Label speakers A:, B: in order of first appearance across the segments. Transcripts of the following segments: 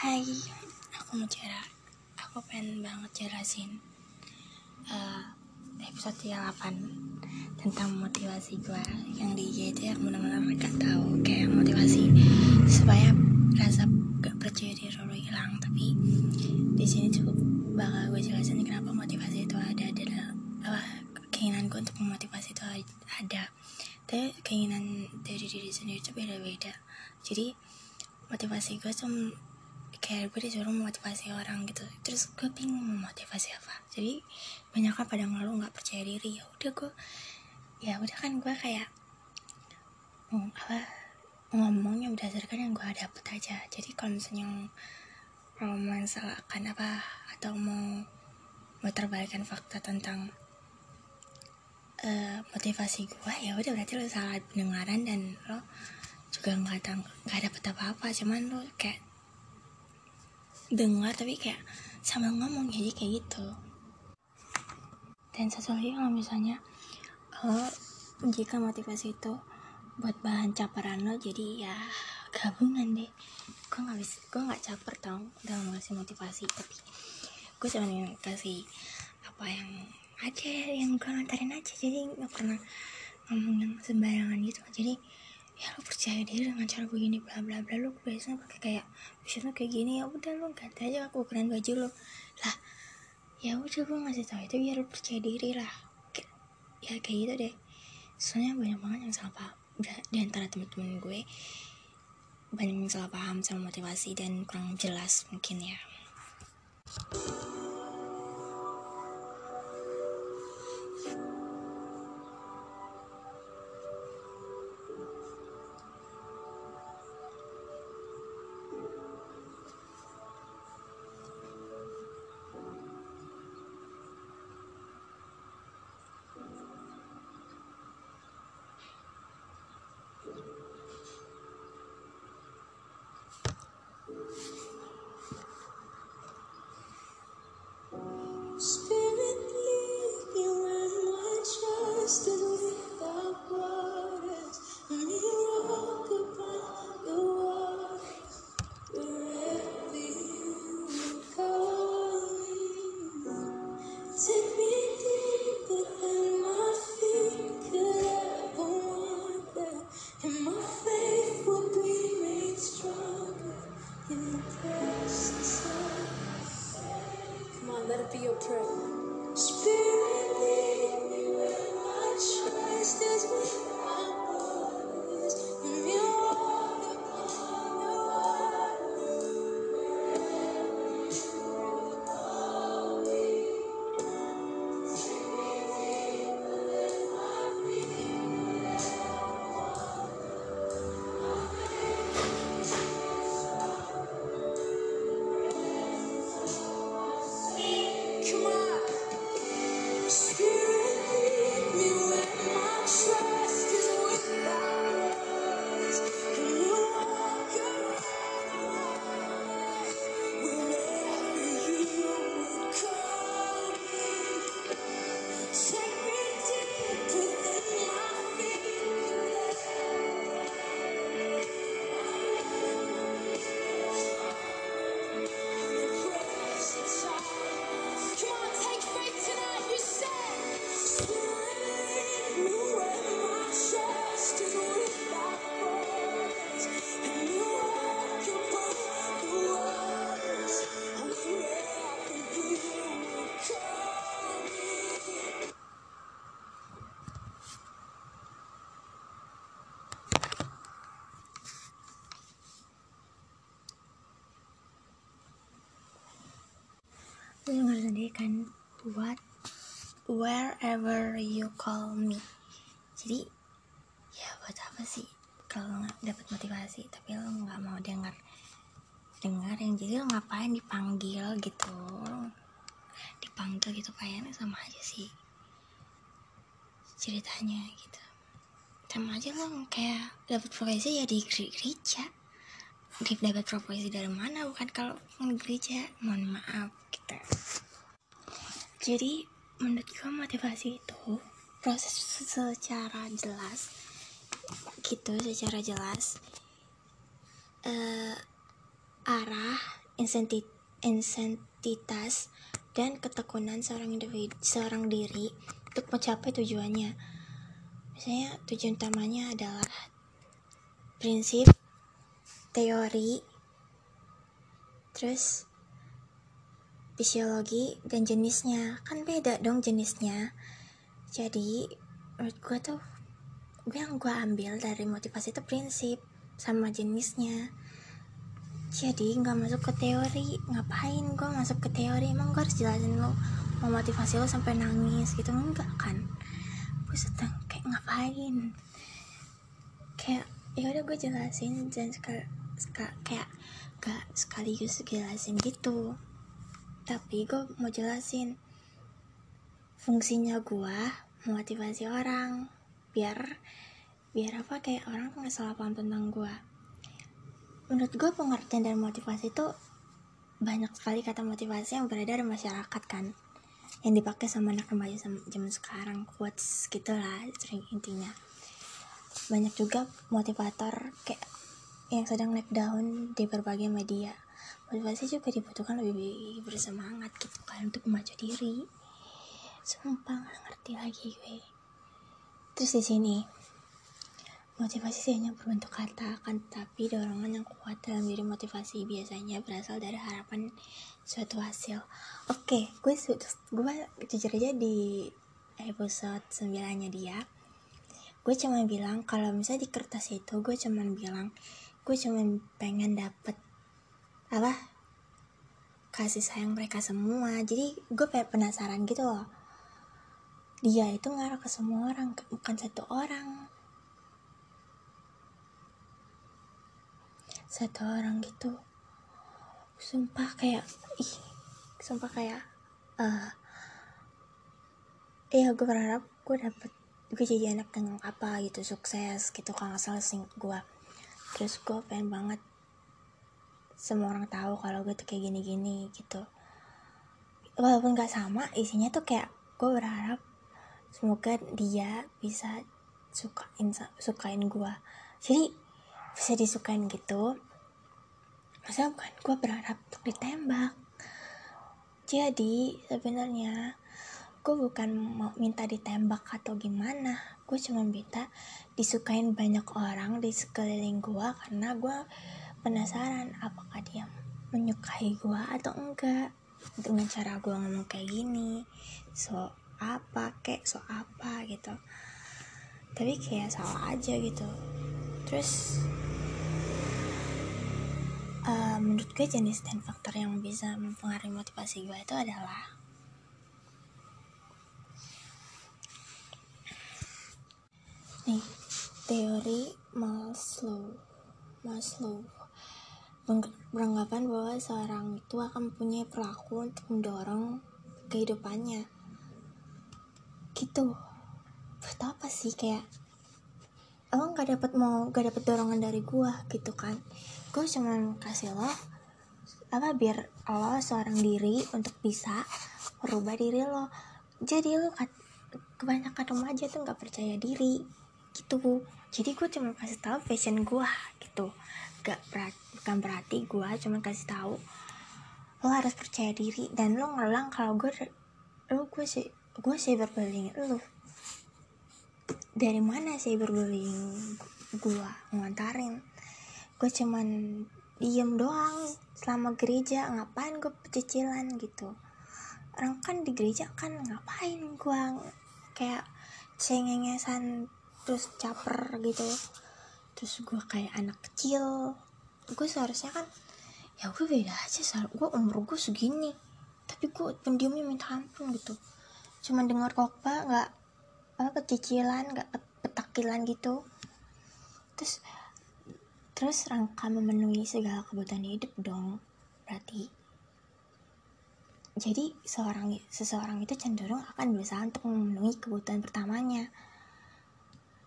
A: Hai, aku mau cara, aku pengen banget jelasin uh, episode 8 tentang motivasi gue yang di IG itu ya benar-benar gak tahu kayak motivasi supaya rasa gak percaya diri lo hilang. Tapi di sini cukup bakal gue jelasin kenapa motivasi itu ada adalah apa keinginan gue untuk memotivasi itu ada. Tapi keinginan dari diri sendiri itu beda-beda. Jadi motivasi gue tuh kayak gue disuruh memotivasi orang gitu. Terus gue bingung memotivasi apa. Jadi banyak kan pada ngeluh nggak percaya diri. Ya udah gue ya udah kan gue kayak hmm, apa ngomongnya berdasarkan yang gue dapet aja. Jadi kalau misalnya mau mensalahkan apa atau mau terbalikan fakta tentang uh, motivasi gue ya udah berarti lo salah pendengaran dan lo juga nggak nggak dapet apa-apa. Cuman lo kayak dengar tapi kayak sambil ngomong jadi kayak gitu. Dan satu lagi kalau misalnya lo jika motivasi itu buat bahan caperan lo jadi ya gabungan deh. Gue nggak bisa gue nggak caper tau dalam ngasih motivasi tapi gue cuma kasih apa yang ada yang gue lontarin aja. Jadi nggak pernah ngomong yang sembarangan gitu. Jadi ya lo percaya diri dengan cara begini bla bla bla. Lo biasanya pakai kayak misalnya kayak gini ya udah lo ganti aja aku keren baju lo lah ya udah gue ngasih tau itu biar lo percaya diri lah. Ya kayak gitu deh. Soalnya banyak banget yang salah paham. Di antara temen-temen gue banyak yang salah paham sama motivasi dan kurang jelas mungkin ya
B: your prayer.
C: Spirit, lead me where my trust is
A: lu denger sendiri kan buat wherever you call me. Jadi ya buat apa sih? Kalau nggak dapat motivasi tapi lo nggak mau dengar dengar yang jadi lo ngapain dipanggil gitu? Dipanggil gitu kayaknya sama aja sih ceritanya gitu. Sama aja lo kayak dapat profesi ya di gereja Di- dapat profesi dari mana? Bukan kalau di gereja. Mohon maaf gitu jadi menurut gue motivasi itu proses secara jelas gitu secara jelas eh, arah insenti- insentitas dan ketekunan seorang individu seorang diri untuk mencapai tujuannya. Misalnya tujuan utamanya adalah prinsip teori terus fisiologi dan jenisnya. Kan beda dong jenisnya. Jadi menurut gue tuh gue yang gue ambil dari motivasi itu prinsip sama jenisnya. Jadi nggak masuk ke teori. Ngapain gue masuk ke teori? Emang gue harus jelasin lo mau motivasi lo sampai nangis gitu? Enggak kan? Gue sedang kayak ngapain? Kayak ya udah gue jelasin dan sekal, kayak gak sekaligus jelasin gitu. Tapi gue mau jelasin fungsinya gue motivasi orang biar biar apa kayak orang nggak salah paham tentang gue menurut gue pengertian dan motivasi itu banyak sekali kata motivasi yang beredar di masyarakat kan. Yang dipakai sama anak remaja zaman sekarang quotes gitulah sering intinya. Banyak juga motivator kayak yang sedang naik daun di berbagai media. Motivasi juga dibutuhkan lebih bersemangat gitu kan untuk maju diri. Sumpah gak ngerti lagi gue. Terus di sini Motivasi sih hanya berbentuk kata, akan tetapi dorongan yang kuat dalam diri motivasi biasanya berasal dari harapan suatu hasil. Oke, gue gue jujur aja di episode 9 nya dia, gue cuma bilang kalau misalnya di kertas itu gue cuma bilang gue cuma pengen dapet apa kasih sayang mereka semua. Jadi gue penasaran gitu loh. Dia itu ngarah ke semua orang bukan satu orang. Satu orang gitu. Sumpah kayak ih sumpah kayak uh, iya gue berharap gue dapet gue jadi anak yang apa gitu sukses gitu kalau salah sing gue terus gue pengen banget semua orang tahu kalau gue tuh kayak gini-gini gitu. Walaupun gak sama isinya tuh kayak gue berharap semoga dia bisa sukain sukain gue jadi bisa disukain gitu. Masa bukan gue berharap untuk ditembak. Jadi sebenarnya gue bukan mau minta ditembak atau gimana. Gue cuma minta disukain banyak orang di sekeliling gue karena gue penasaran apakah dia menyukai gue atau enggak. Dengan cara gue ngomong kayak gini so apa kek? So apa? gitu. Tapi kayak salah aja gitu. Terus uh, menurut gue jenis dan faktor yang bisa mempengaruhi motivasi gue itu adalah nih teori Maslow Maslow. Beranggapan bahwa seorang itu akan mempunyai perilaku untuk mendorong kehidupannya. Gitu. Buat apa sih? Kayak emang gak dapat mau gak dapat dorongan dari gua gitu kan. Gue cuma kasih lo apa biar lo seorang diri untuk bisa merubah diri lo. Jadi lo kebanyakan remaja tuh nggak percaya diri gitu. Jadi gue cuma kasih tahu fashion gue gitu. Gak berat, bukan berarti gue cuma kasih tahu lo harus percaya diri dan lo ngelang kalau gue lo gue sih gue berbanding lo. Dari mana sih berbullying gue ngantarin? Gue cuman diem doang selama gereja ngapain gue pecicilan gitu. Orang kan di gereja kan ngapain gue kayak cengengesan terus caper gitu. Terus gue kayak anak kecil gue seharusnya kan ya gue beda aja gue umur gue segini. Tapi gue pendiamnya minta ampun gitu. Cuman dengar khotbah nggak apa pecicilan nggak petakilan gitu. Terus terus rangka memenuhi segala kebutuhan hidup dong berarti. Jadi seorang seseorang itu cenderung akan berusaha untuk memenuhi kebutuhan pertamanya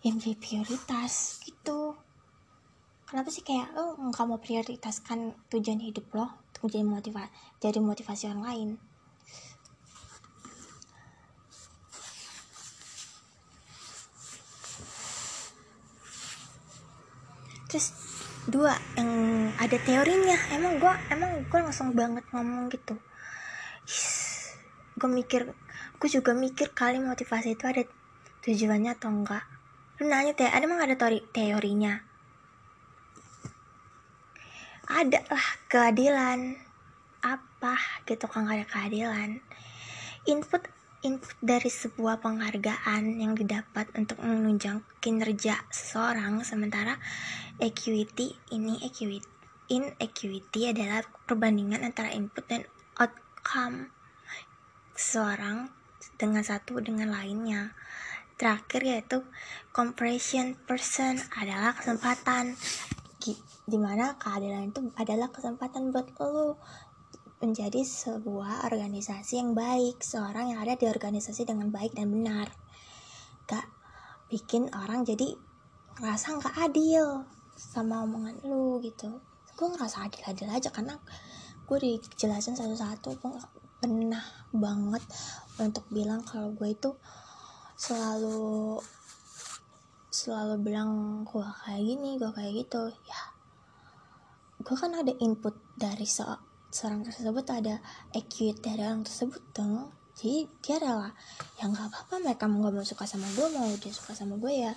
A: yang menjadi prioritas gitu. Kenapa sih kayak lo nggak mau prioritaskan tujuan hidup lo untuk menjadi motivasi jadi motivasi orang lain? Terus dua yang ada teorinya. Emang gue emang gue langsung banget ngomong gitu. Gue mikir gue juga mikir kali motivasi itu ada tujuannya atau enggak nanya teh ada emang ada teori teorinya? Ada lah keadilan. Apa gitu kan ada keadilan. Input input dari sebuah penghargaan yang didapat untuk menunjang kinerja seseorang sementara equity ini equity inequity adalah perbandingan antara input dan outcome seseorang dengan satu dengan lainnya terakhir yaitu compression person adalah kesempatan. Di mana keadilan itu adalah kesempatan buat lo menjadi sebuah organisasi yang baik seorang yang ada di organisasi dengan baik dan benar. Gak bikin orang jadi ngerasa nggak adil sama omongan lu gitu. Gue ngerasa adil-adil aja karena gue dijelasin satu-satu gue gak pernah banget untuk bilang kalau gue itu selalu selalu bilang gue kayak gini gue kayak gitu ya. Gue kan ada input dari se seorang tersebut ada acute dari orang tersebut dong. Jadi dia adalah yang nggak apa-apa mereka mau gak mau suka sama gue mau dia suka sama gue ya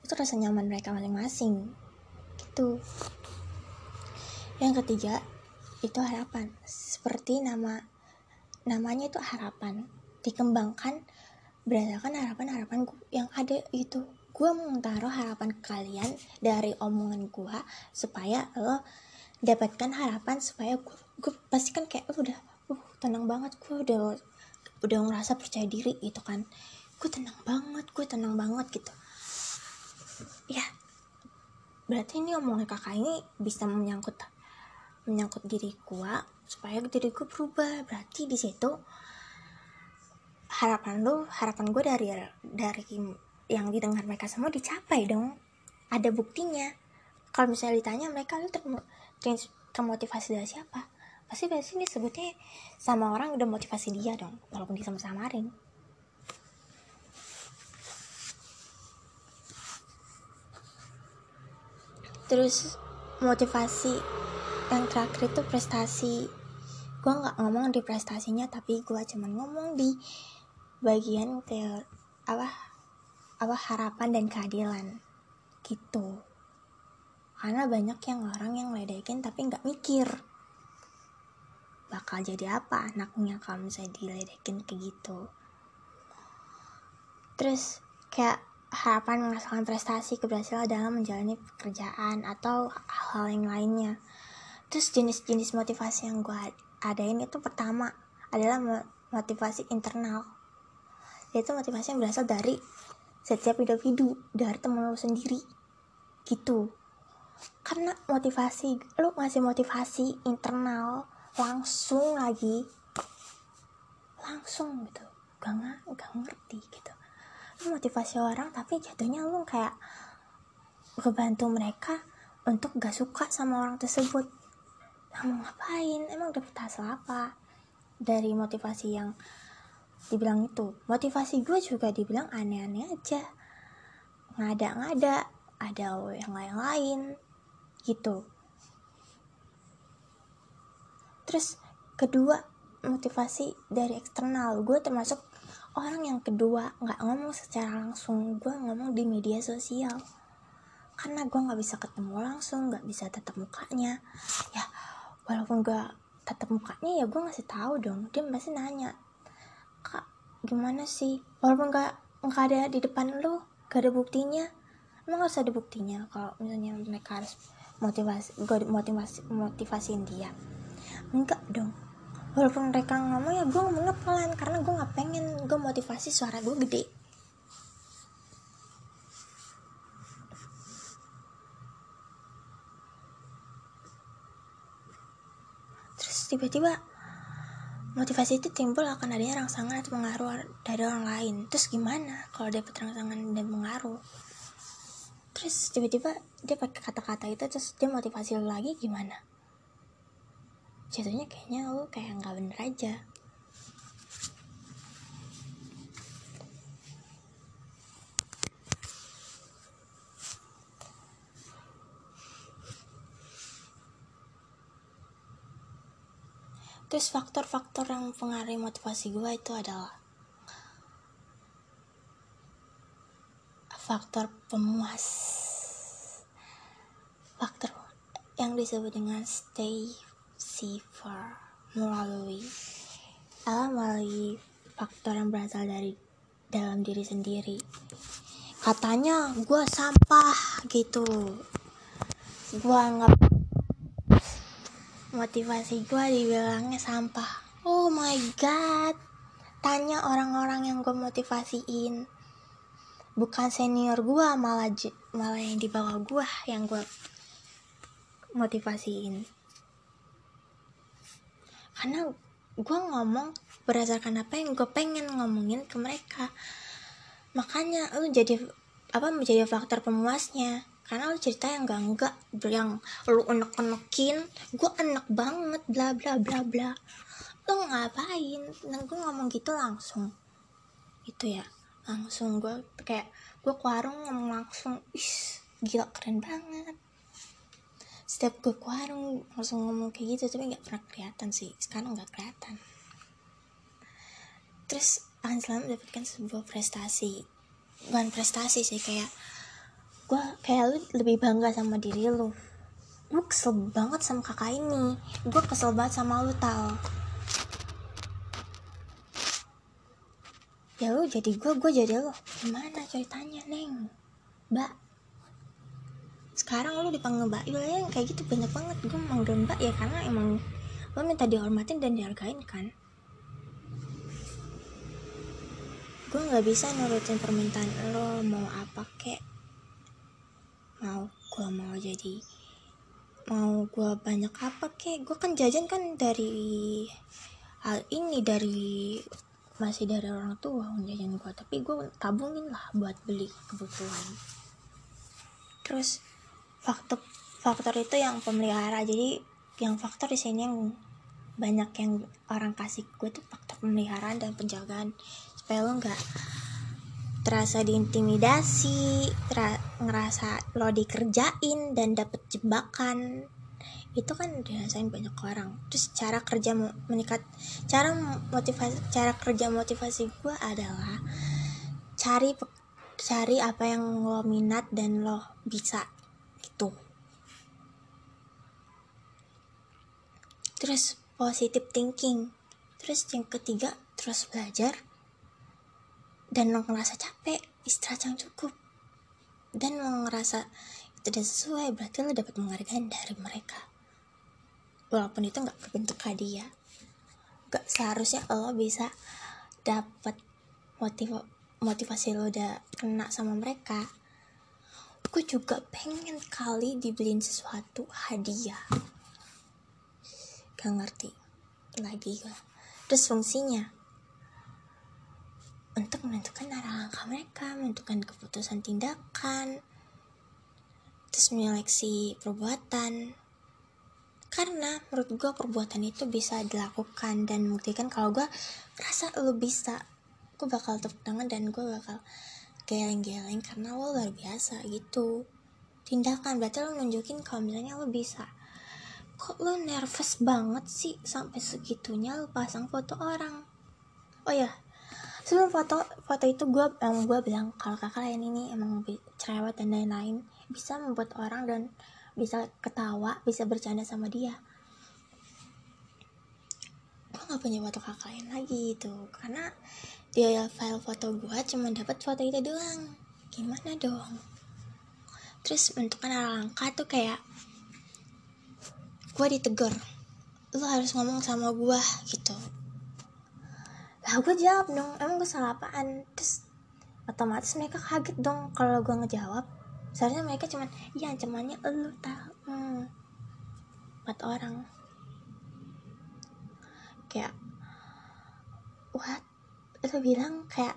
A: itu rasa nyaman mereka masing-masing. Gitu. Yang ketiga itu harapan. Seperti nama namanya itu harapan. Dikembangkan berdasarkan harapan-harapan yang ada itu gue mau taruh harapan kalian dari omongan gue supaya lo dapatkan harapan supaya gue, gue pasti kan kayak oh, udah uh tenang banget. Gue udah udah ngerasa percaya diri gitu kan. Gue tenang banget gue tenang banget gitu. Ya berarti ini omongan kakak ini bisa menyangkut menyangkut diri gue supaya diri gue berubah. Berarti di situ harapan lu harapan gue dari dari yang didengar mereka semua dicapai dong. Ada buktinya. Kalau misalnya ditanya mereka lu ter, ter, termotivasi dari siapa? Pasti dari sini sebutnya sama orang udah motivasi dia dong walaupun dia sama-samarin terus motivasi yang terakhir itu prestasi. Gue nggak ngomong di prestasinya tapi gue cuman ngomong di bagian teori apa apa harapan dan keadilan gitu. Karena banyak yang orang yang ledekin tapi nggak mikir bakal jadi apa anaknya kalau misalnya diledekin kayak gitu. Terus kayak harapan menghasilkan prestasi keberhasilan dalam menjalani pekerjaan atau hal-hal yang lainnya. Terus jenis-jenis motivasi yang gue adain itu pertama adalah motivasi internal yaitu motivasi yang berasal dari setiap individu dari temen lo sendiri. Gitu. Karena motivasi lo ngasih motivasi internal langsung lagi. Langsung gitu. Gak, gak ngerti gitu. Motivasi orang tapi jatuhnya lu kayak ngebantu mereka untuk gak suka sama orang tersebut. Mau ngapain? Emang dapet hasil apa dari motivasi yang dibilang itu motivasi gue juga dibilang aneh-aneh aja. Ngada-ngada ada yang lain-lain gitu. Terus kedua motivasi dari eksternal. Gue termasuk orang yang kedua nggak ngomong secara langsung. Gue ngomong di media sosial. Karena gue nggak bisa ketemu langsung nggak bisa tetap mukanya. Ya walaupun gue tetap mukanya ya gue ngasih tahu dong. Dia pasti nanya kak gimana sih? Walaupun nggak nggak ada di depan lu gak ada buktinya. Emang harus ada buktinya kalau misalnya mereka harus motivasi gue motivasi motivasiin dia? Enggak dong. Walaupun mereka ngomong ya gue ngomongnya pelan karena gue nggak pengen gue motivasi suara gue gede. Terus tiba-tiba motivasi itu timbul akan adanya rangsangan atau pengaruh dari orang lain. Terus gimana kalau dapat rangsangan dan pengaruh? Terus tiba-tiba dia pakai kata-kata itu terus dia motivasi lagi gimana? Jatuhnya kayaknya lu kayak nggak bener aja terus faktor-faktor yang mempengaruhi motivasi gue itu adalah faktor pemuas. Faktor yang disebut dengan stay safer melalui adalah melalui faktor yang berasal dari dalam diri sendiri. Katanya gue sampah gitu. Gue anggap motivasi gue dibilangnya sampah. Oh my god. Tanya orang-orang yang gue motivasiin. Bukan senior gue malah malah yang di bawah gue yang gue motivasiin. Karena gue ngomong berdasarkan apa yang gue pengen ngomongin ke mereka. Makanya lu jadi apa menjadi faktor pemuasnya karena lu cerita yang enggak enggak yang lu enek enekin gue enek banget bla bla bla bla. Lu ngapain? Nah gue ngomong gitu langsung. Itu ya. Langsung gue kayak gue ke warung ngomong langsung ih gila keren banget. Setiap gue ke warung langsung ngomong kayak gitu tapi nggak pernah kelihatan sih. Sekarang nggak kelihatan. Terus selalu mendapatkan sebuah prestasi. Bukan prestasi sih kayak gue kayak lu lebih bangga sama diri lu. Gue kesel banget sama kakak ini. Gue kesel banget sama lu tau ya lu jadi gue gue jadi lo gimana ceritanya neng? Mbak. Sekarang lu dipanggil mbak. Ya kayak gitu banyak banget. Gue manggil mbak ya karena emang lo minta dihormatin dan dihargain kan? Gue nggak bisa nurutin permintaan lo mau apa kek mau gue mau jadi mau gue banyak apa kek? Gue kan jajan kan dari hal ini dari masih dari orang tua jajan gue tapi gue tabungin lah buat beli kebutuhan. Terus faktor faktor itu yang pemelihara. Jadi yang faktor di sini yang banyak yang orang kasih gue tuh faktor pemeliharaan dan penjagaan. Supaya lo nggak terasa diintimidasi tera- ngerasa lo dikerjain dan dapet jebakan. Itu kan dirasain banyak orang. Terus cara kerja meningkat cara motivasi cara kerja motivasi gue adalah cari cari apa yang lo minat dan lo bisa gitu. Terus positive thinking. Terus yang ketiga terus belajar dan lo ngerasa capek istirahat yang cukup. Dan lo ngerasa itu udah sesuai berarti lo dapat penghargaan dari mereka. Walaupun itu nggak berbentuk hadiah. Nggak seharusnya lo bisa dapat motiv motivasi lo udah kena sama mereka. Gue juga pengen kali dibeliin sesuatu hadiah. Gak ngerti lagi gue. Terus fungsinya untuk menentukan arah langkah mereka, menentukan keputusan tindakan, terus menyeleksi perbuatan. Karena menurut gue perbuatan itu bisa dilakukan dan membuktikan kalau gue rasa lo bisa, gue bakal tepuk tangan dan gue bakal geleng-geleng karena lo luar biasa gitu. Tindakan berarti lo nunjukin kalau misalnya lo bisa. Kok lo nervous banget sih sampai segitunya lo pasang foto orang? Oh ya, sebelum foto foto itu gue emang gue bilang kalau kakak lain ini emang cerewet dan lain-lain bisa membuat orang dan bisa ketawa bisa bercanda sama dia. Gue nggak punya foto kakak lain lagi itu karena dia file foto gue cuma dapat foto itu doang. Gimana dong? Terus menentukan arah langkah tuh kayak gue ditegur lu harus ngomong sama gue gitu lah gue jawab dong emang gue salah apaan? Terus otomatis mereka kaget dong kalau gue ngejawab. Seharusnya mereka cuman iya ancamannya elu tau hmm. empat orang. Kayak what? Lu bilang kayak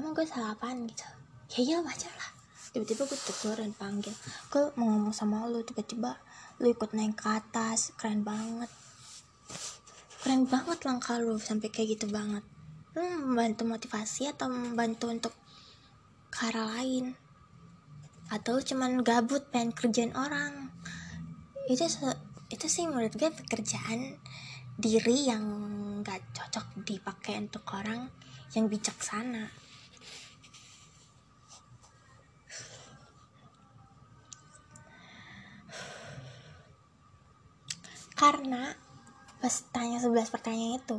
A: emang gue salah apaan? Gitu. Ya iya wajar lah. Tiba-tiba gue tegur dan panggil gue mau ngomong sama lu. Tiba-tiba lu ikut naik ke atas keren banget keren banget langkah lu sampai kayak gitu banget. Lu membantu motivasi atau membantu untuk ke arah lain? Atau cuman gabut pengen kerjain orang? Itu itu sih menurut gue pekerjaan diri yang gak cocok dipakai untuk orang yang bijaksana. Karena pas tanya 11 pertanyaan itu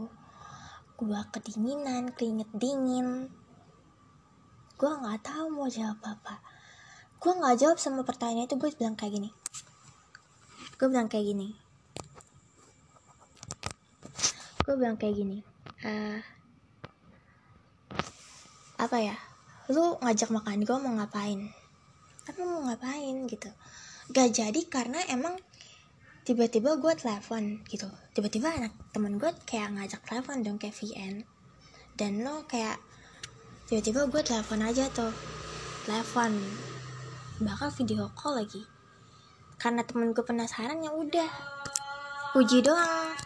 A: gua kedinginan keringet dingin. Gua nggak tahu mau jawab apa. Gua nggak jawab sama pertanyaan itu gue bilang kayak gini. Gue bilang kayak gini. Gue bilang kayak gini eh apa ya? Lu ngajak makan gue mau ngapain? Apa mau ngapain? gitu. Gak jadi karena emang tiba-tiba gue telepon gitu. Tiba-tiba anak temen gue kayak ngajak telepon dong kayak VN dan lo kayak tiba-tiba gue telepon aja tuh. Telepon. Bahkan video call lagi. Karena temen gue penasaran ya udah. Puji doang.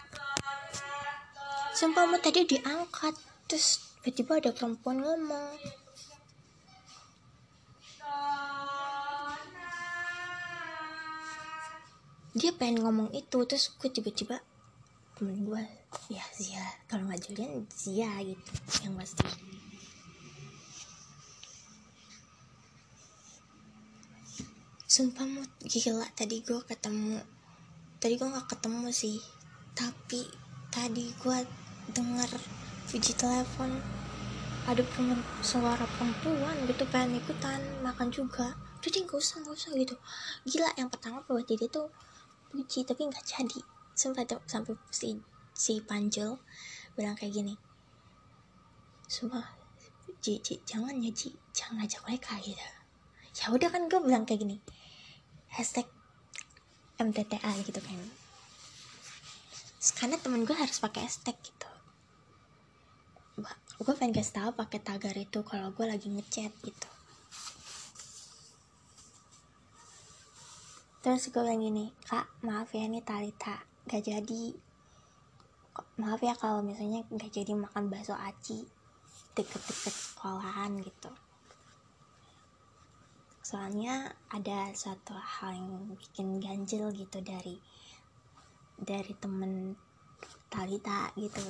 A: Sumpah mau tadi diangkat. Terus tiba-tiba ada perempuan ngomong dia pengen ngomong itu terus gue tiba-tiba temen gue ya Zia. Kalau nggak Julian Zia gitu yang pasti. Sumpah mood gila tadi gue ketemu tadi gue nggak ketemu sih. Tapi tadi gue denger puji telepon ada punya suara perempuan gitu pengen ikutan makan juga. Jadi gak usah gak usah gitu. Gila yang pertama buat dia tuh puji tapi nggak jadi. Sumpah tuh sampai si si Panjel bilang kayak gini. Sumpah Ji, Ji, jangan ya Ji. Jangan ngajak mereka gitu. Ya udah kan gue bilang kayak gini. Hashtag MTTA gitu kan. Karena temen gue harus pakai hashtag gitu. Gue pengen kasih tahu pakai tagar itu kalau gue lagi ngechat gitu terus gue bilang gini kak maaf ya ini Talita gak jadi. Maaf ya kalau misalnya gak jadi makan bakso aci deket-deket sekolahan gitu. Soalnya ada suatu hal yang bikin ganjil gitu dari dari temen Talita gitu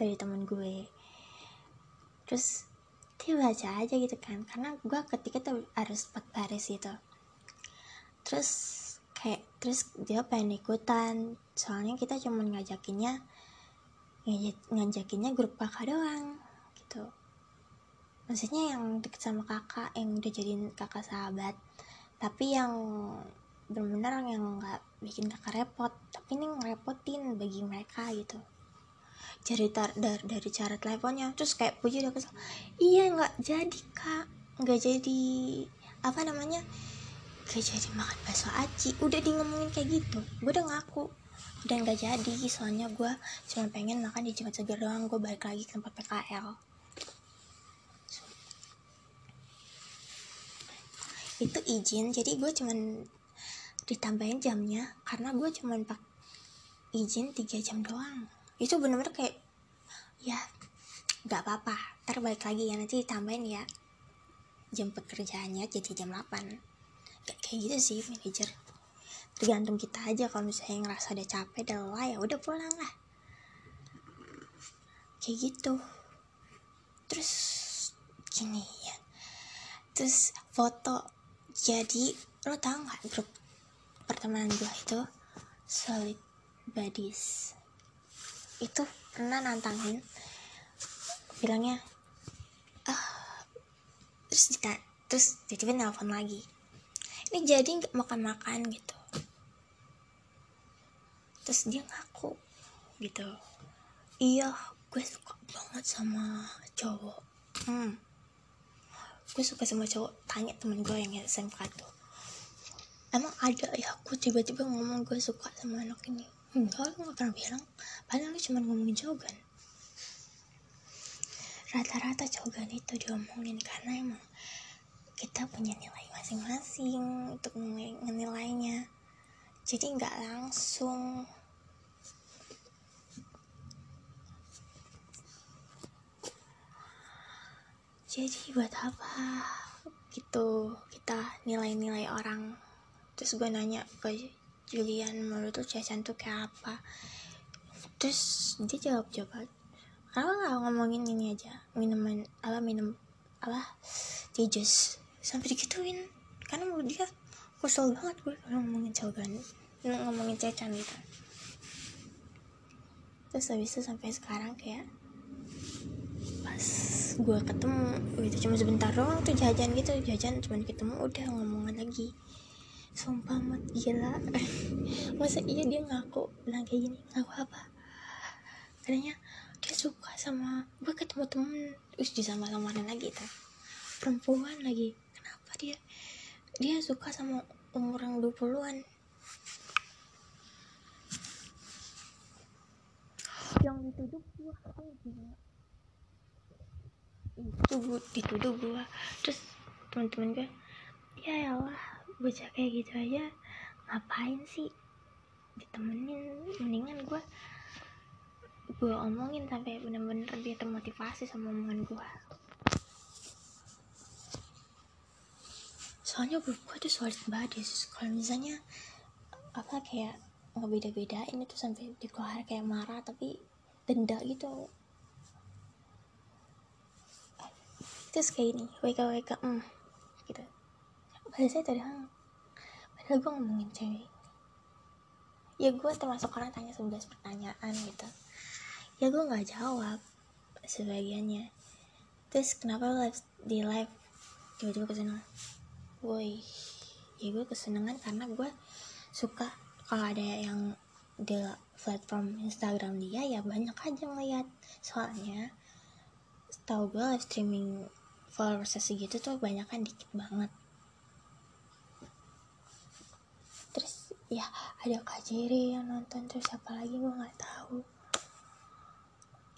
A: dari temen gue. Terus dia baca aja gitu kan karena gue ketika tuh harus empat baris gitu terus kayak terus dia pengen ikutan. Soalnya kita cuma ngajakinnya ngajakinnya grup kakak doang gitu. Maksudnya yang deket sama kakak yang udah jadiin kakak sahabat. Tapi yang benar-benar yang nggak bikin kakak repot. Tapi ini ngerepotin bagi mereka gitu. Dari tar dari, dari cara teleponnya. Terus kayak puji udah kesel iya nggak jadi kak. Nggak jadi apa namanya gak jadi makan bakso aci. Udah di ngomongin kayak gitu gue udah ngaku. Dan gak jadi soalnya gue cuma pengen makan di Jumat Segar doang. Gue balik lagi ke tempat PKL itu izin jadi gue cuman ditambahin jamnya karena gue cuman pak izin 3 jam doang. Itu bener-bener kayak ya nggak apa-apa. Ntar balik lagi ya nanti ditambahin ya. Jam pekerjaannya jadi jam 8 gak kayak gitu sih manajer. Tergantung kita aja kalau misalnya ngerasa udah capek udah lelah ya udah pulang lah. Kayak gitu. Terus gini ya. Terus foto jadi lo tau nggak grup pertemanan gue itu? Solid buddies. Itu pernah nantangin bilangnya ah terus kita terus tiba-tiba nelfon lagi ini jadi nggak makan-makan gitu. Terus dia ngaku gitu. Iya gue suka banget sama cowok. Hmm. Gue suka sama cowok. Tanya temen gue yang SMK tuh. Emang ada ya? Aku tiba-tiba ngomong gue suka sama anak ini. Enggak lu gak pernah bilang. Padahal lu cuma ngomongin cogan rata-rata cogan itu diomongin karena emang kita punya nilai masing-masing untuk menilainya jadi nggak langsung. Jadi buat apa gitu kita nilai-nilai orang. Terus gue nanya ke Julian menurut tuh Cechan tuh kayak apa? Terus dia jawab jawab kenapa nggak ngomongin ini aja? Minuman apa minum apa jus sampai dikituin karena menurut dia kesel banget gue kalau ngomongin Cogan ngomongin Cecan gitu terus habis itu sampai sekarang kayak pas gue ketemu gitu cuma sebentar doang tuh jajan gitu. Jajan cuma ketemu udah ngomongan lagi. Sumpah amat gila. Masa iya dia ngaku bilang kayak gini ngaku apa? Katanya dia suka sama gue ketemu temen terus disama samarin lagi tuh. Perempuan lagi kenapa dia dia suka sama umur yang 20-an yang dituduh gua oh gila itu gua dituduh gua. Terus teman-teman gue ya Allah bocah kayak gitu aja ngapain sih? Ditemenin mendingan gue gue omongin sampai bener-bener dia termotivasi sama omongan gue soalnya grup gue tuh solid banget kalau misalnya apa kayak ngebeda-bedain itu sampai dikeluar kayak marah tapi denda gitu. Terus kayak ini wake up wake up hmm, gitu. Padahal saya tadi padahal gue ngomongin cewek. Ya gue termasuk orang tanya 11 pertanyaan gitu. Ya gue nggak jawab sebagiannya. Terus kenapa live di live? Tiba-tiba ke sana woi. Ya gue kesenangan karena gue suka kalau ada yang di platform Instagram dia ya banyak aja ngeliat. Soalnya setahu gue live streaming followers segitu tuh banyak kan dikit banget. Terus ya ada Kak Jerry yang nonton terus siapa lagi gue nggak tahu.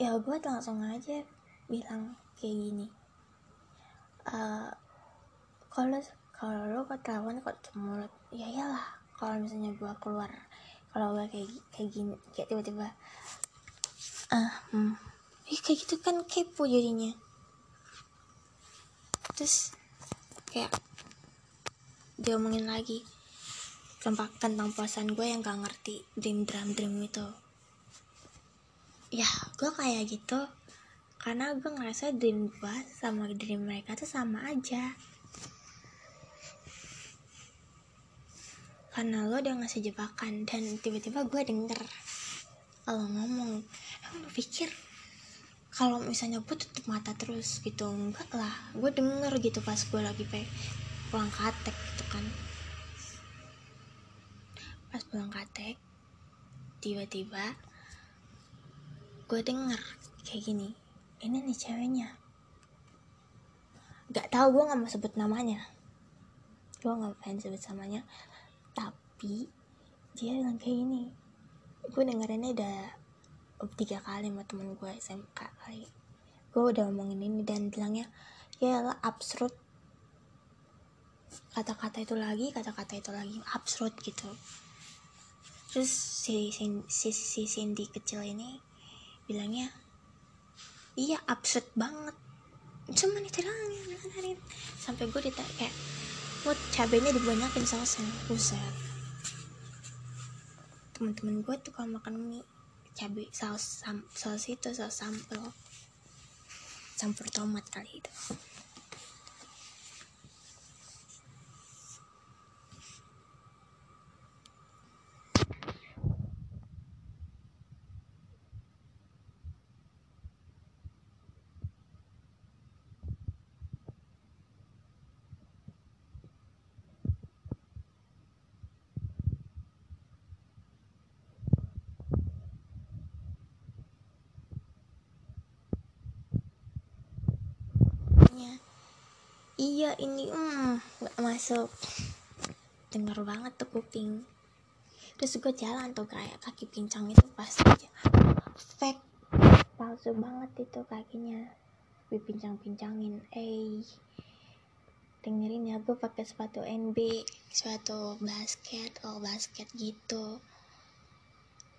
A: Ya gue langsung aja bilang kayak gini. Eh kalau kalau lo ketahuan kok cemulut ya iyalah kalau misalnya gue keluar kalau gue kayak kayak gini kayak tiba-tiba ah hmm. Ih, kayak gitu kan kepo jadinya. Terus kayak diomongin lagi tentang tentang perasaan gue yang gak ngerti dream dream dream itu. Ya gue kayak gitu karena gue ngerasa dream gue sama dream mereka tuh sama aja karena lo udah ngasih jebakan dan tiba-tiba gue denger kalau ngomong emang lo pikir kalau misalnya gue tutup mata terus gitu? Enggak lah gue denger gitu pas gue lagi pe pulang katek gitu kan. Pas pulang katek tiba-tiba gue denger kayak gini ini nih ceweknya. Gak tahu gue nggak mau sebut namanya. Gue nggak pengen sebut namanya tapi dia bilang kayak gini gue dengerinnya udah tiga kali sama temen gue SMK kali gue udah ngomongin ini dan bilangnya ya lah absurd. Kata-kata itu lagi kata-kata itu lagi absurd gitu. Terus si, si, si, Cindy kecil ini bilangnya iya absurd banget. Cuman itu doang sampai gue ditanya kayak mau cabenya dibanyakin sausnya buset teman-teman gue tuh kalau makan mie cabai saus saus itu saus sambal campur tomat kali itu Nya, iya ini hmm nggak masuk. Dengar banget tuh kuping. Terus gue jalan tuh kayak kaki pincang itu pas aja. Fake. Palsu banget itu kakinya. Dipincang-pincangin eh dengerin ya gue pakai sepatu NB sepatu basket oh basket gitu.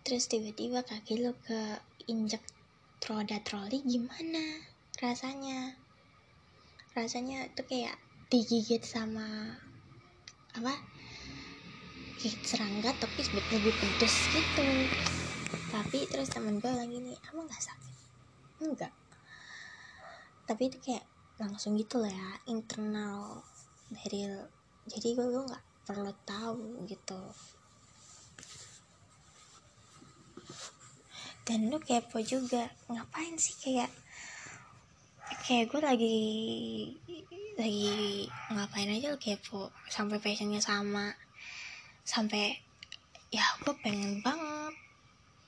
A: Terus tiba-tiba kaki lo ke injek roda troli gimana rasanya rasanya tuh kayak digigit sama apa? Kayak serangga tapi lebih pedes gitu. Tapi terus temen gue bilang gini emang nggak sakit? Enggak. Tapi itu kayak langsung gitu lah ya internal dari jadi gue gue nggak perlu tahu gitu. Dan lu kepo juga ngapain sih kayak kayak gue lagi lagi ngapain aja lu kepo sampai passionnya sama. Sampai ya gue pengen banget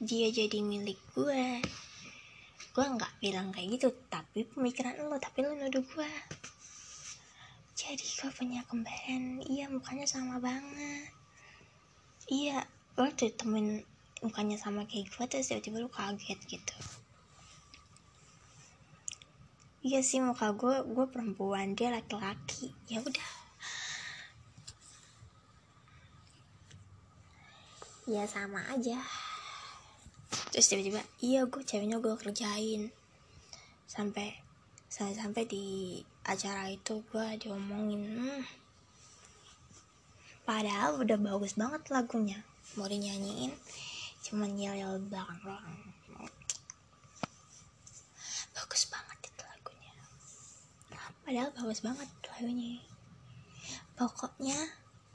A: dia jadi milik gue gue nggak bilang kayak gitu tapi pemikiran lo tapi lo nuduh gue jadi gue punya kembaran iya mukanya sama banget. Iya lo temen mukanya sama kayak gue terus tiba-tiba lu kaget gitu iya sih muka gue gue perempuan dia laki-laki. Ya udah. Ya sama aja. Terus tiba-tiba iya gue ceweknya gue kerjain. Sampai sampai sampai di acara itu gue diomongin hmm, padahal udah bagus banget lagunya. Mau dinyanyiin cuman yel-yel belakang bagus banget itu lagunya padahal bagus banget lagunya. Pokoknya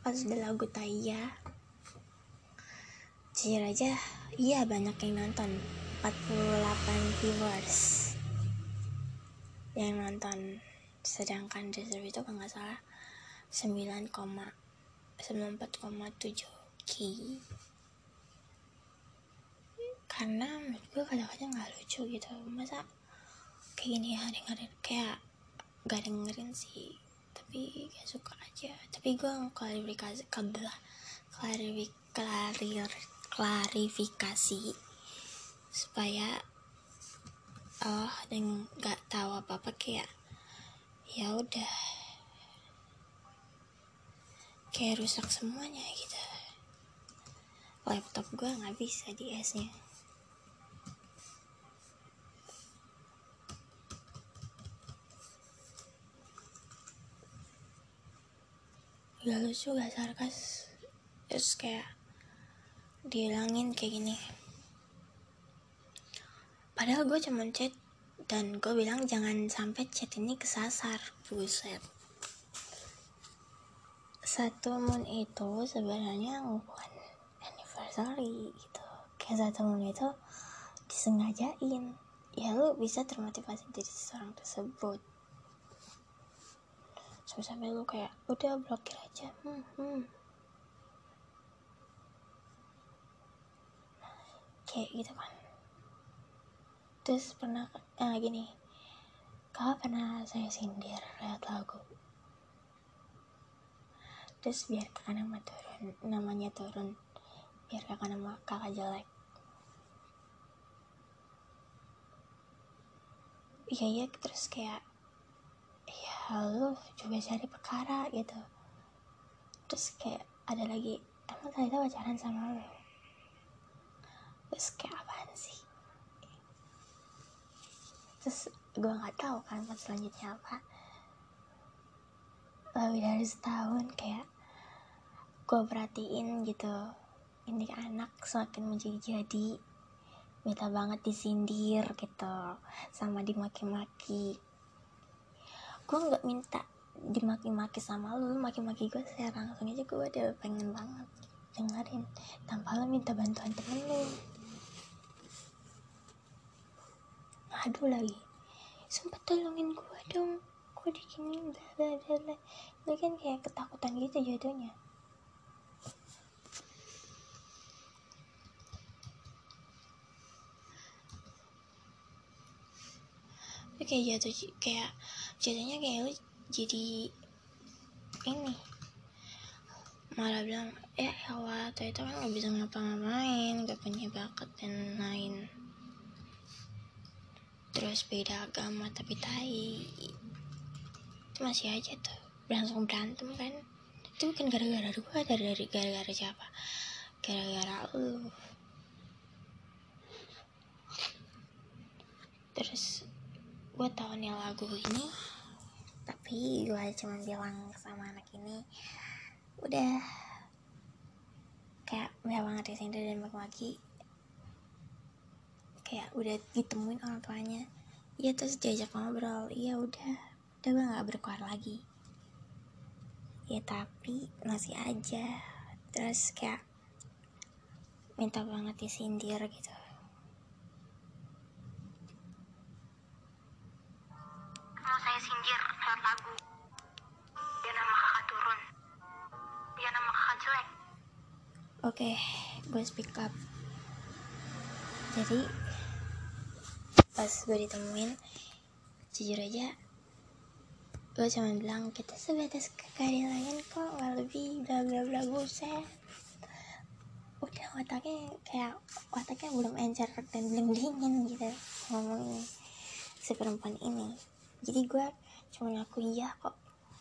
A: pas udah lagu Taya jujur aja iya banyak yang nonton. 48 viewers yang nonton. Sedangkan Deserve itu kalau nggak salah 9,94,7 k. Karena menurut gue kadang-kadang nggak lucu gitu. Masa kayak gini dengerin kayak gak dengerin sih. Tapi gak suka aja. Tapi gue klarifikasi kabelah klarir klarifikasi supaya oh dan nggak tahu apa apa kayak ya udah. Kayak rusak semuanya gitu. Laptop gue nggak bisa di S nya gak lucu gak sarkas. Terus kayak dihilangin kayak gini. Padahal gue cuma chat dan gue bilang jangan sampai chat ini kesasar buset. Satu moon itu sebenarnya bukan anniversary gitu. Kayak satu moon itu disengajain. Ya lu bisa termotivasi dari seseorang tersebut sampai sampai lu kayak udah blokir aja. Hmm, hmm. kayak gitu kan. Terus pernah eh, gini. Kakak pernah saya sindir lihat lagu? Terus biar kakak nama turun namanya turun biar kakak nama kakak jelek. Iya iya terus kayak lu juga cari perkara gitu. Terus kayak ada lagi emang Talita pacaran sama lo? Terus kayak apaan sih? Terus gue nggak tahu kan pas selanjutnya apa. Lebih dari setahun kayak gue perhatiin gitu ini anak semakin menjadi-jadi minta banget disindir gitu sama dimaki-maki gue nggak minta dimaki-maki sama lu, lu maki-maki gue secara langsung aja gue udah pengen banget dengerin tanpa lu minta bantuan temen lu. Ngadu lagi sempat tolongin gue dong gue dikinin bla bla bla ini kan kayak ketakutan gitu Tapi kayak jatuh kayak jatuhnya kayak lu jadi ini malah bilang ya Hawa tuh itu kan nggak bisa ngapa-ngapain gak punya bakat dan lain terus beda agama tapi tai itu masih aja tuh langsung berantem kan. Itu bukan gara-gara gue dari dari gara-gara siapa? Gara-gara lu. Terus gue tahu nih lagu ini tapi gue cuma bilang sama anak ini udah. Kayak banyak banget ya sindir dan maki-maki kayak udah ditemuin orang tuanya. Iya terus diajak ngobrol. Iya udah. Udah gue nggak berkuar lagi. Ya tapi masih aja. Terus kayak minta banget disindir gitu
D: mau saya sindir lewat lagu. Dia nama kakak turun. Dia nama kakak jelek.
A: Oke gue speak up. Jadi pas gue ditemuin jujur aja gue cuma bilang kita sebatas keadilan kok nggak lebih bla bla bla buset. Udah otaknya kayak otaknya belum encer dan belum dingin gitu ngomongnya si perempuan ini jadi gue cuma ngaku iya kok.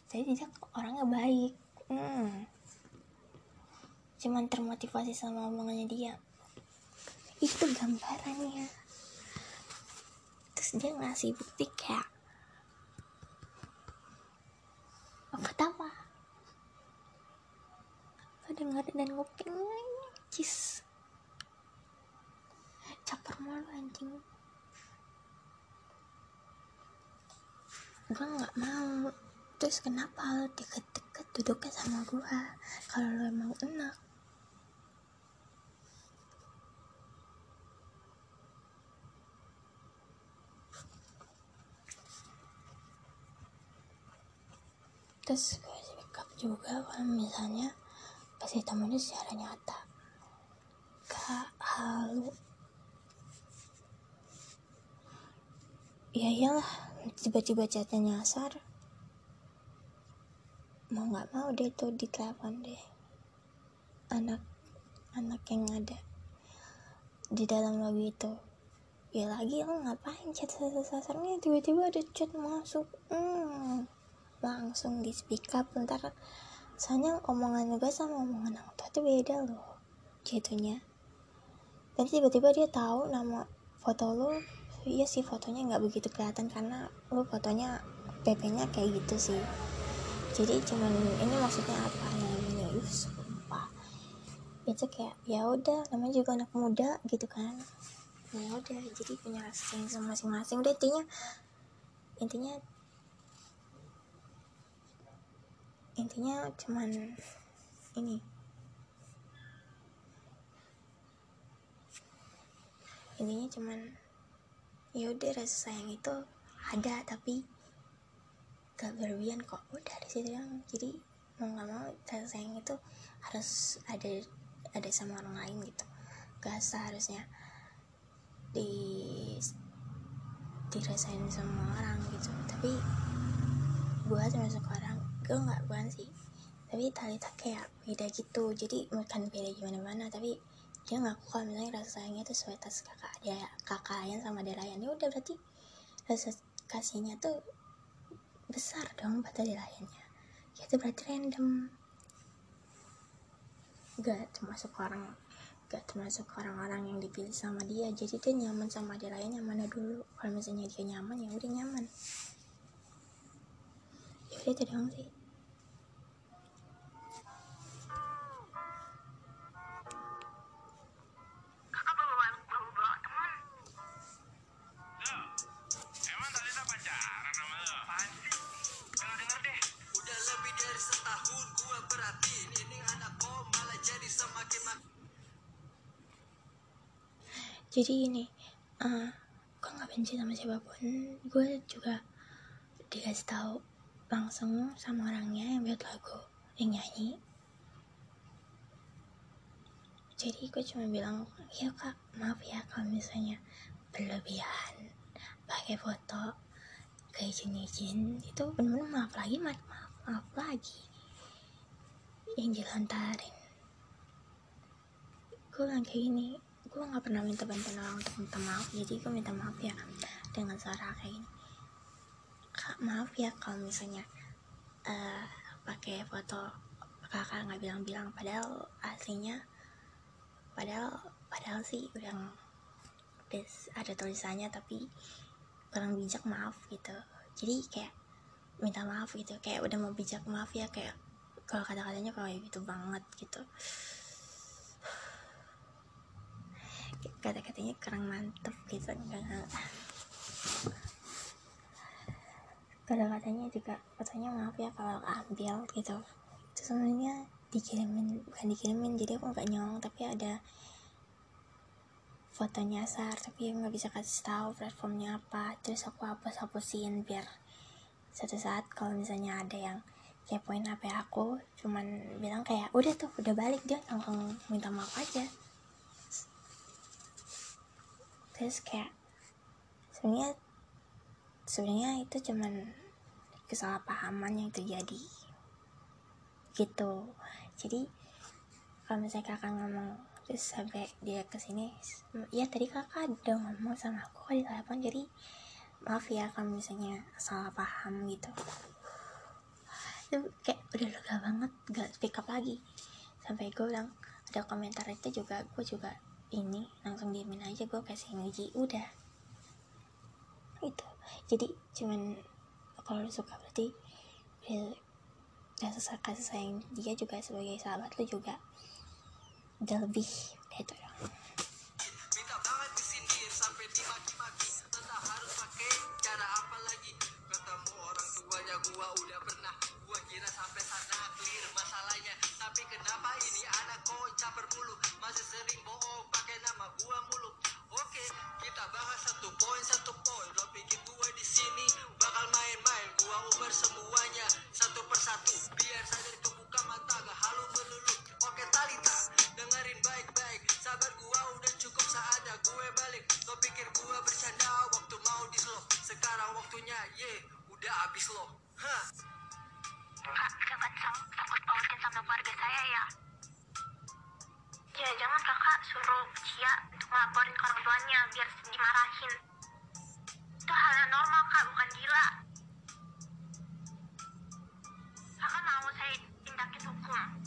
A: Jadi dia orangnya baik. Hmm. cuman termotivasi sama omongannya dia. Itu gambarannya. Terus dia ngasih bukti kayak oh, ketawa. Lo denger dan nguping cis. Caper malu anjing gue nggak mau. Terus kenapa lo deket-deket duduknya sama gue kalau lo emang enak. Terus gue speak up juga kalau misalnya pas ditemuin secara nyata. Gak halu. Ya iyalah tiba-tiba chatnya nyasar mau nggak mau deh tuh ditelepon deh. Anak anak yang ada di dalam lagu itu. Ya lagi lo ngapain chat sasar-sasarnya? Tiba-tiba ada chat masuk. Hmm, langsung di speak up. Ntar soalnya omongan gue sama omongan orang tua itu beda loh jatuhnya. Dan tiba-tiba dia tahu nama foto lo iya sih fotonya nggak begitu kelihatan karena lo fotonya PP-nya kayak gitu sih. Jadi cuman ini maksudnya apa? Namanya ih itu kayak ya udah namanya juga anak muda gitu kan. Ya udah jadi punya rasa masing-masing. Udah intinya intinya intinya cuman ini. Intinya cuman ya udah rasa sayang itu ada tapi gak berlebihan kok. Udah di situ doang jadi mau nggak mau rasa sayang itu harus ada ada sama orang lain gitu. Gak seharusnya di dirasain sama orang gitu. Tapi gue termasuk orang gue nggak bukan sih. Tapi Talita kayak beda gitu. Jadi bukan beda gimana mana tapi dia ngaku kalau misalnya rasa sayangnya itu sebatas kakak dia kakak Ayan sama Delayan ya udah berarti rasa kasihnya tuh besar dong pada Delayannya ya. Itu berarti random. Gak termasuk orang gak termasuk orang-orang yang dipilih sama dia. Jadi dia nyaman sama dia lain yang mana dulu? Kalau misalnya dia nyaman ya udah nyaman. Ya udah itu sih
E: jadi
A: ini uh, gue nggak benci sama siapa pun. Gue juga dikasih tahu langsung sama orangnya yang buat lagu yang nyanyi. Jadi gue cuma bilang ya kak maaf ya kalau misalnya berlebihan pakai foto kayak izin-izin. Itu bener-bener maaf lagi maaf maaf, maaf lagi yang dilontarin gue bilang kayak gini gue nggak pernah minta bantuan orang untuk minta maaf. Jadi gue minta maaf ya dengan suara kayak gini. Kak maaf ya kalau misalnya eh pakai foto kakak nggak bilang-bilang. Padahal aslinya padahal padahal sih udah ada tulisannya tapi kurang bijak maaf gitu. Jadi kayak minta maaf gitu. Kayak udah mau bijak maaf ya kayak kalau kata-katanya kayak gitu banget gitu kata-katanya kurang mantep gitu enggak kata-katanya juga katanya maaf ya kalau ambil gitu. Itu sebenarnya dikirimin bukan dikirimin jadi aku nggak nyolong tapi ada fotonya Sar tapi nggak bisa kasih tahu platformnya apa. Terus aku hapus hapusin biar suatu saat kalau misalnya ada yang kepoin HP aku cuman bilang kayak udah tuh udah balik dia langsung minta maaf aja terus kayak sebenarnya sebenarnya itu cuman kesalahpahaman yang terjadi. Gitu. Jadi kalau misalnya kakak ngomong terus sampai dia ke sini ya tadi kakak udah ngomong sama aku di telepon jadi maaf ya kalau misalnya salah paham gitu. Itu kayak udah lega banget gak speak up lagi. Sampai gue bilang ada komentar itu juga gue juga ini langsung diemin aja gue kasih emoji udah. Itu. Jadi cuman kalau lu suka berarti rasa kasih sayang dia juga sebagai sahabat lu juga udah lebih gitu dong
E: Lo pikir gua bercanda waktu mau di slow Sekarang waktunya ye udah abis lo Hah
D: Kak, jangan sang takut pautin sama keluarga saya ya. Ya, jangan kakak suruh Cia untuk ngelaporin ke orang tuanya biar dimarahin. Itu hal yang normal kak, bukan gila. Kakak mau saya tindakin hukum?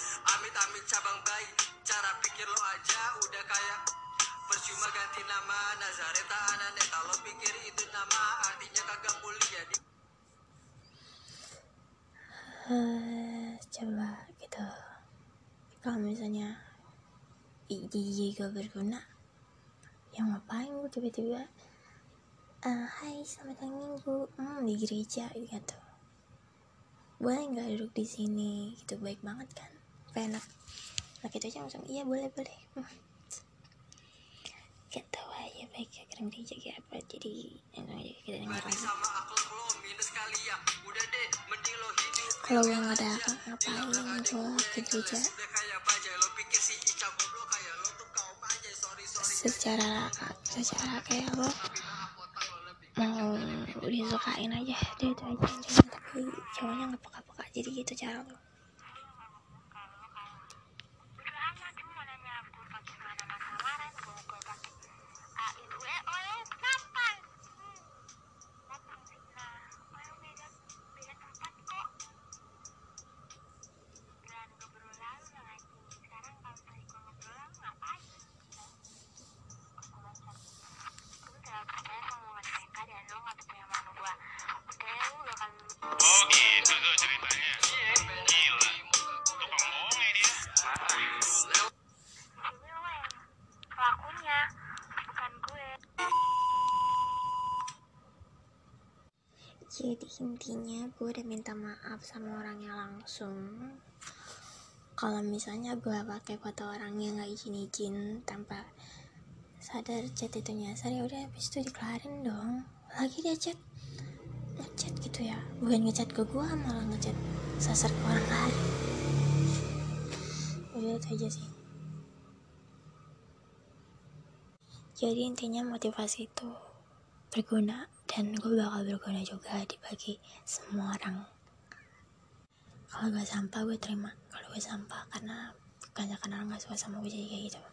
E: amit amit cabang bayi cara pikir lo aja udah kayak percuma ganti nama Nazareta Ananeta lo pikir itu nama artinya kagak mulia di
A: Eh, coba gitu. Kalau misalnya IG gak berguna yang ngapain gue tiba-tiba eh, Hai selamat hari minggu. Hmm, di gereja gitu. Boleh nggak duduk di sini? Gitu baik banget kan enak? Nah gitu aja langsung. Iya boleh boleh. Gak tau aja baik. Ya keren gereja kayak apa? Jadi langsung aja kita
E: kali ya.
A: Kalau gue nggak ada ngapain gue ke
E: sorry sorry.
A: Secara secara kayak lo mau disukain aja. Dia itu aja tapi cowoknya nggak peka-peka jadi gitu cara lo minta maaf sama orangnya langsung. Kalau misalnya gue pakai foto orangnya nggak izin izin tanpa sadar chat itu nyasar ya udah habis itu dikelarin dong. Lagi dia chat ngechat gitu ya. Bukan ngechat ke gue malah ngechat sasar ke orang lain. Udah itu aja sih. Jadi intinya motivasi itu berguna dan gue bakal berguna juga dibagi semua orang. Kalau gak sampah gue terima. Kalau gue sampah karena kebanyakan orang gak suka sama gue jadi kayak gitu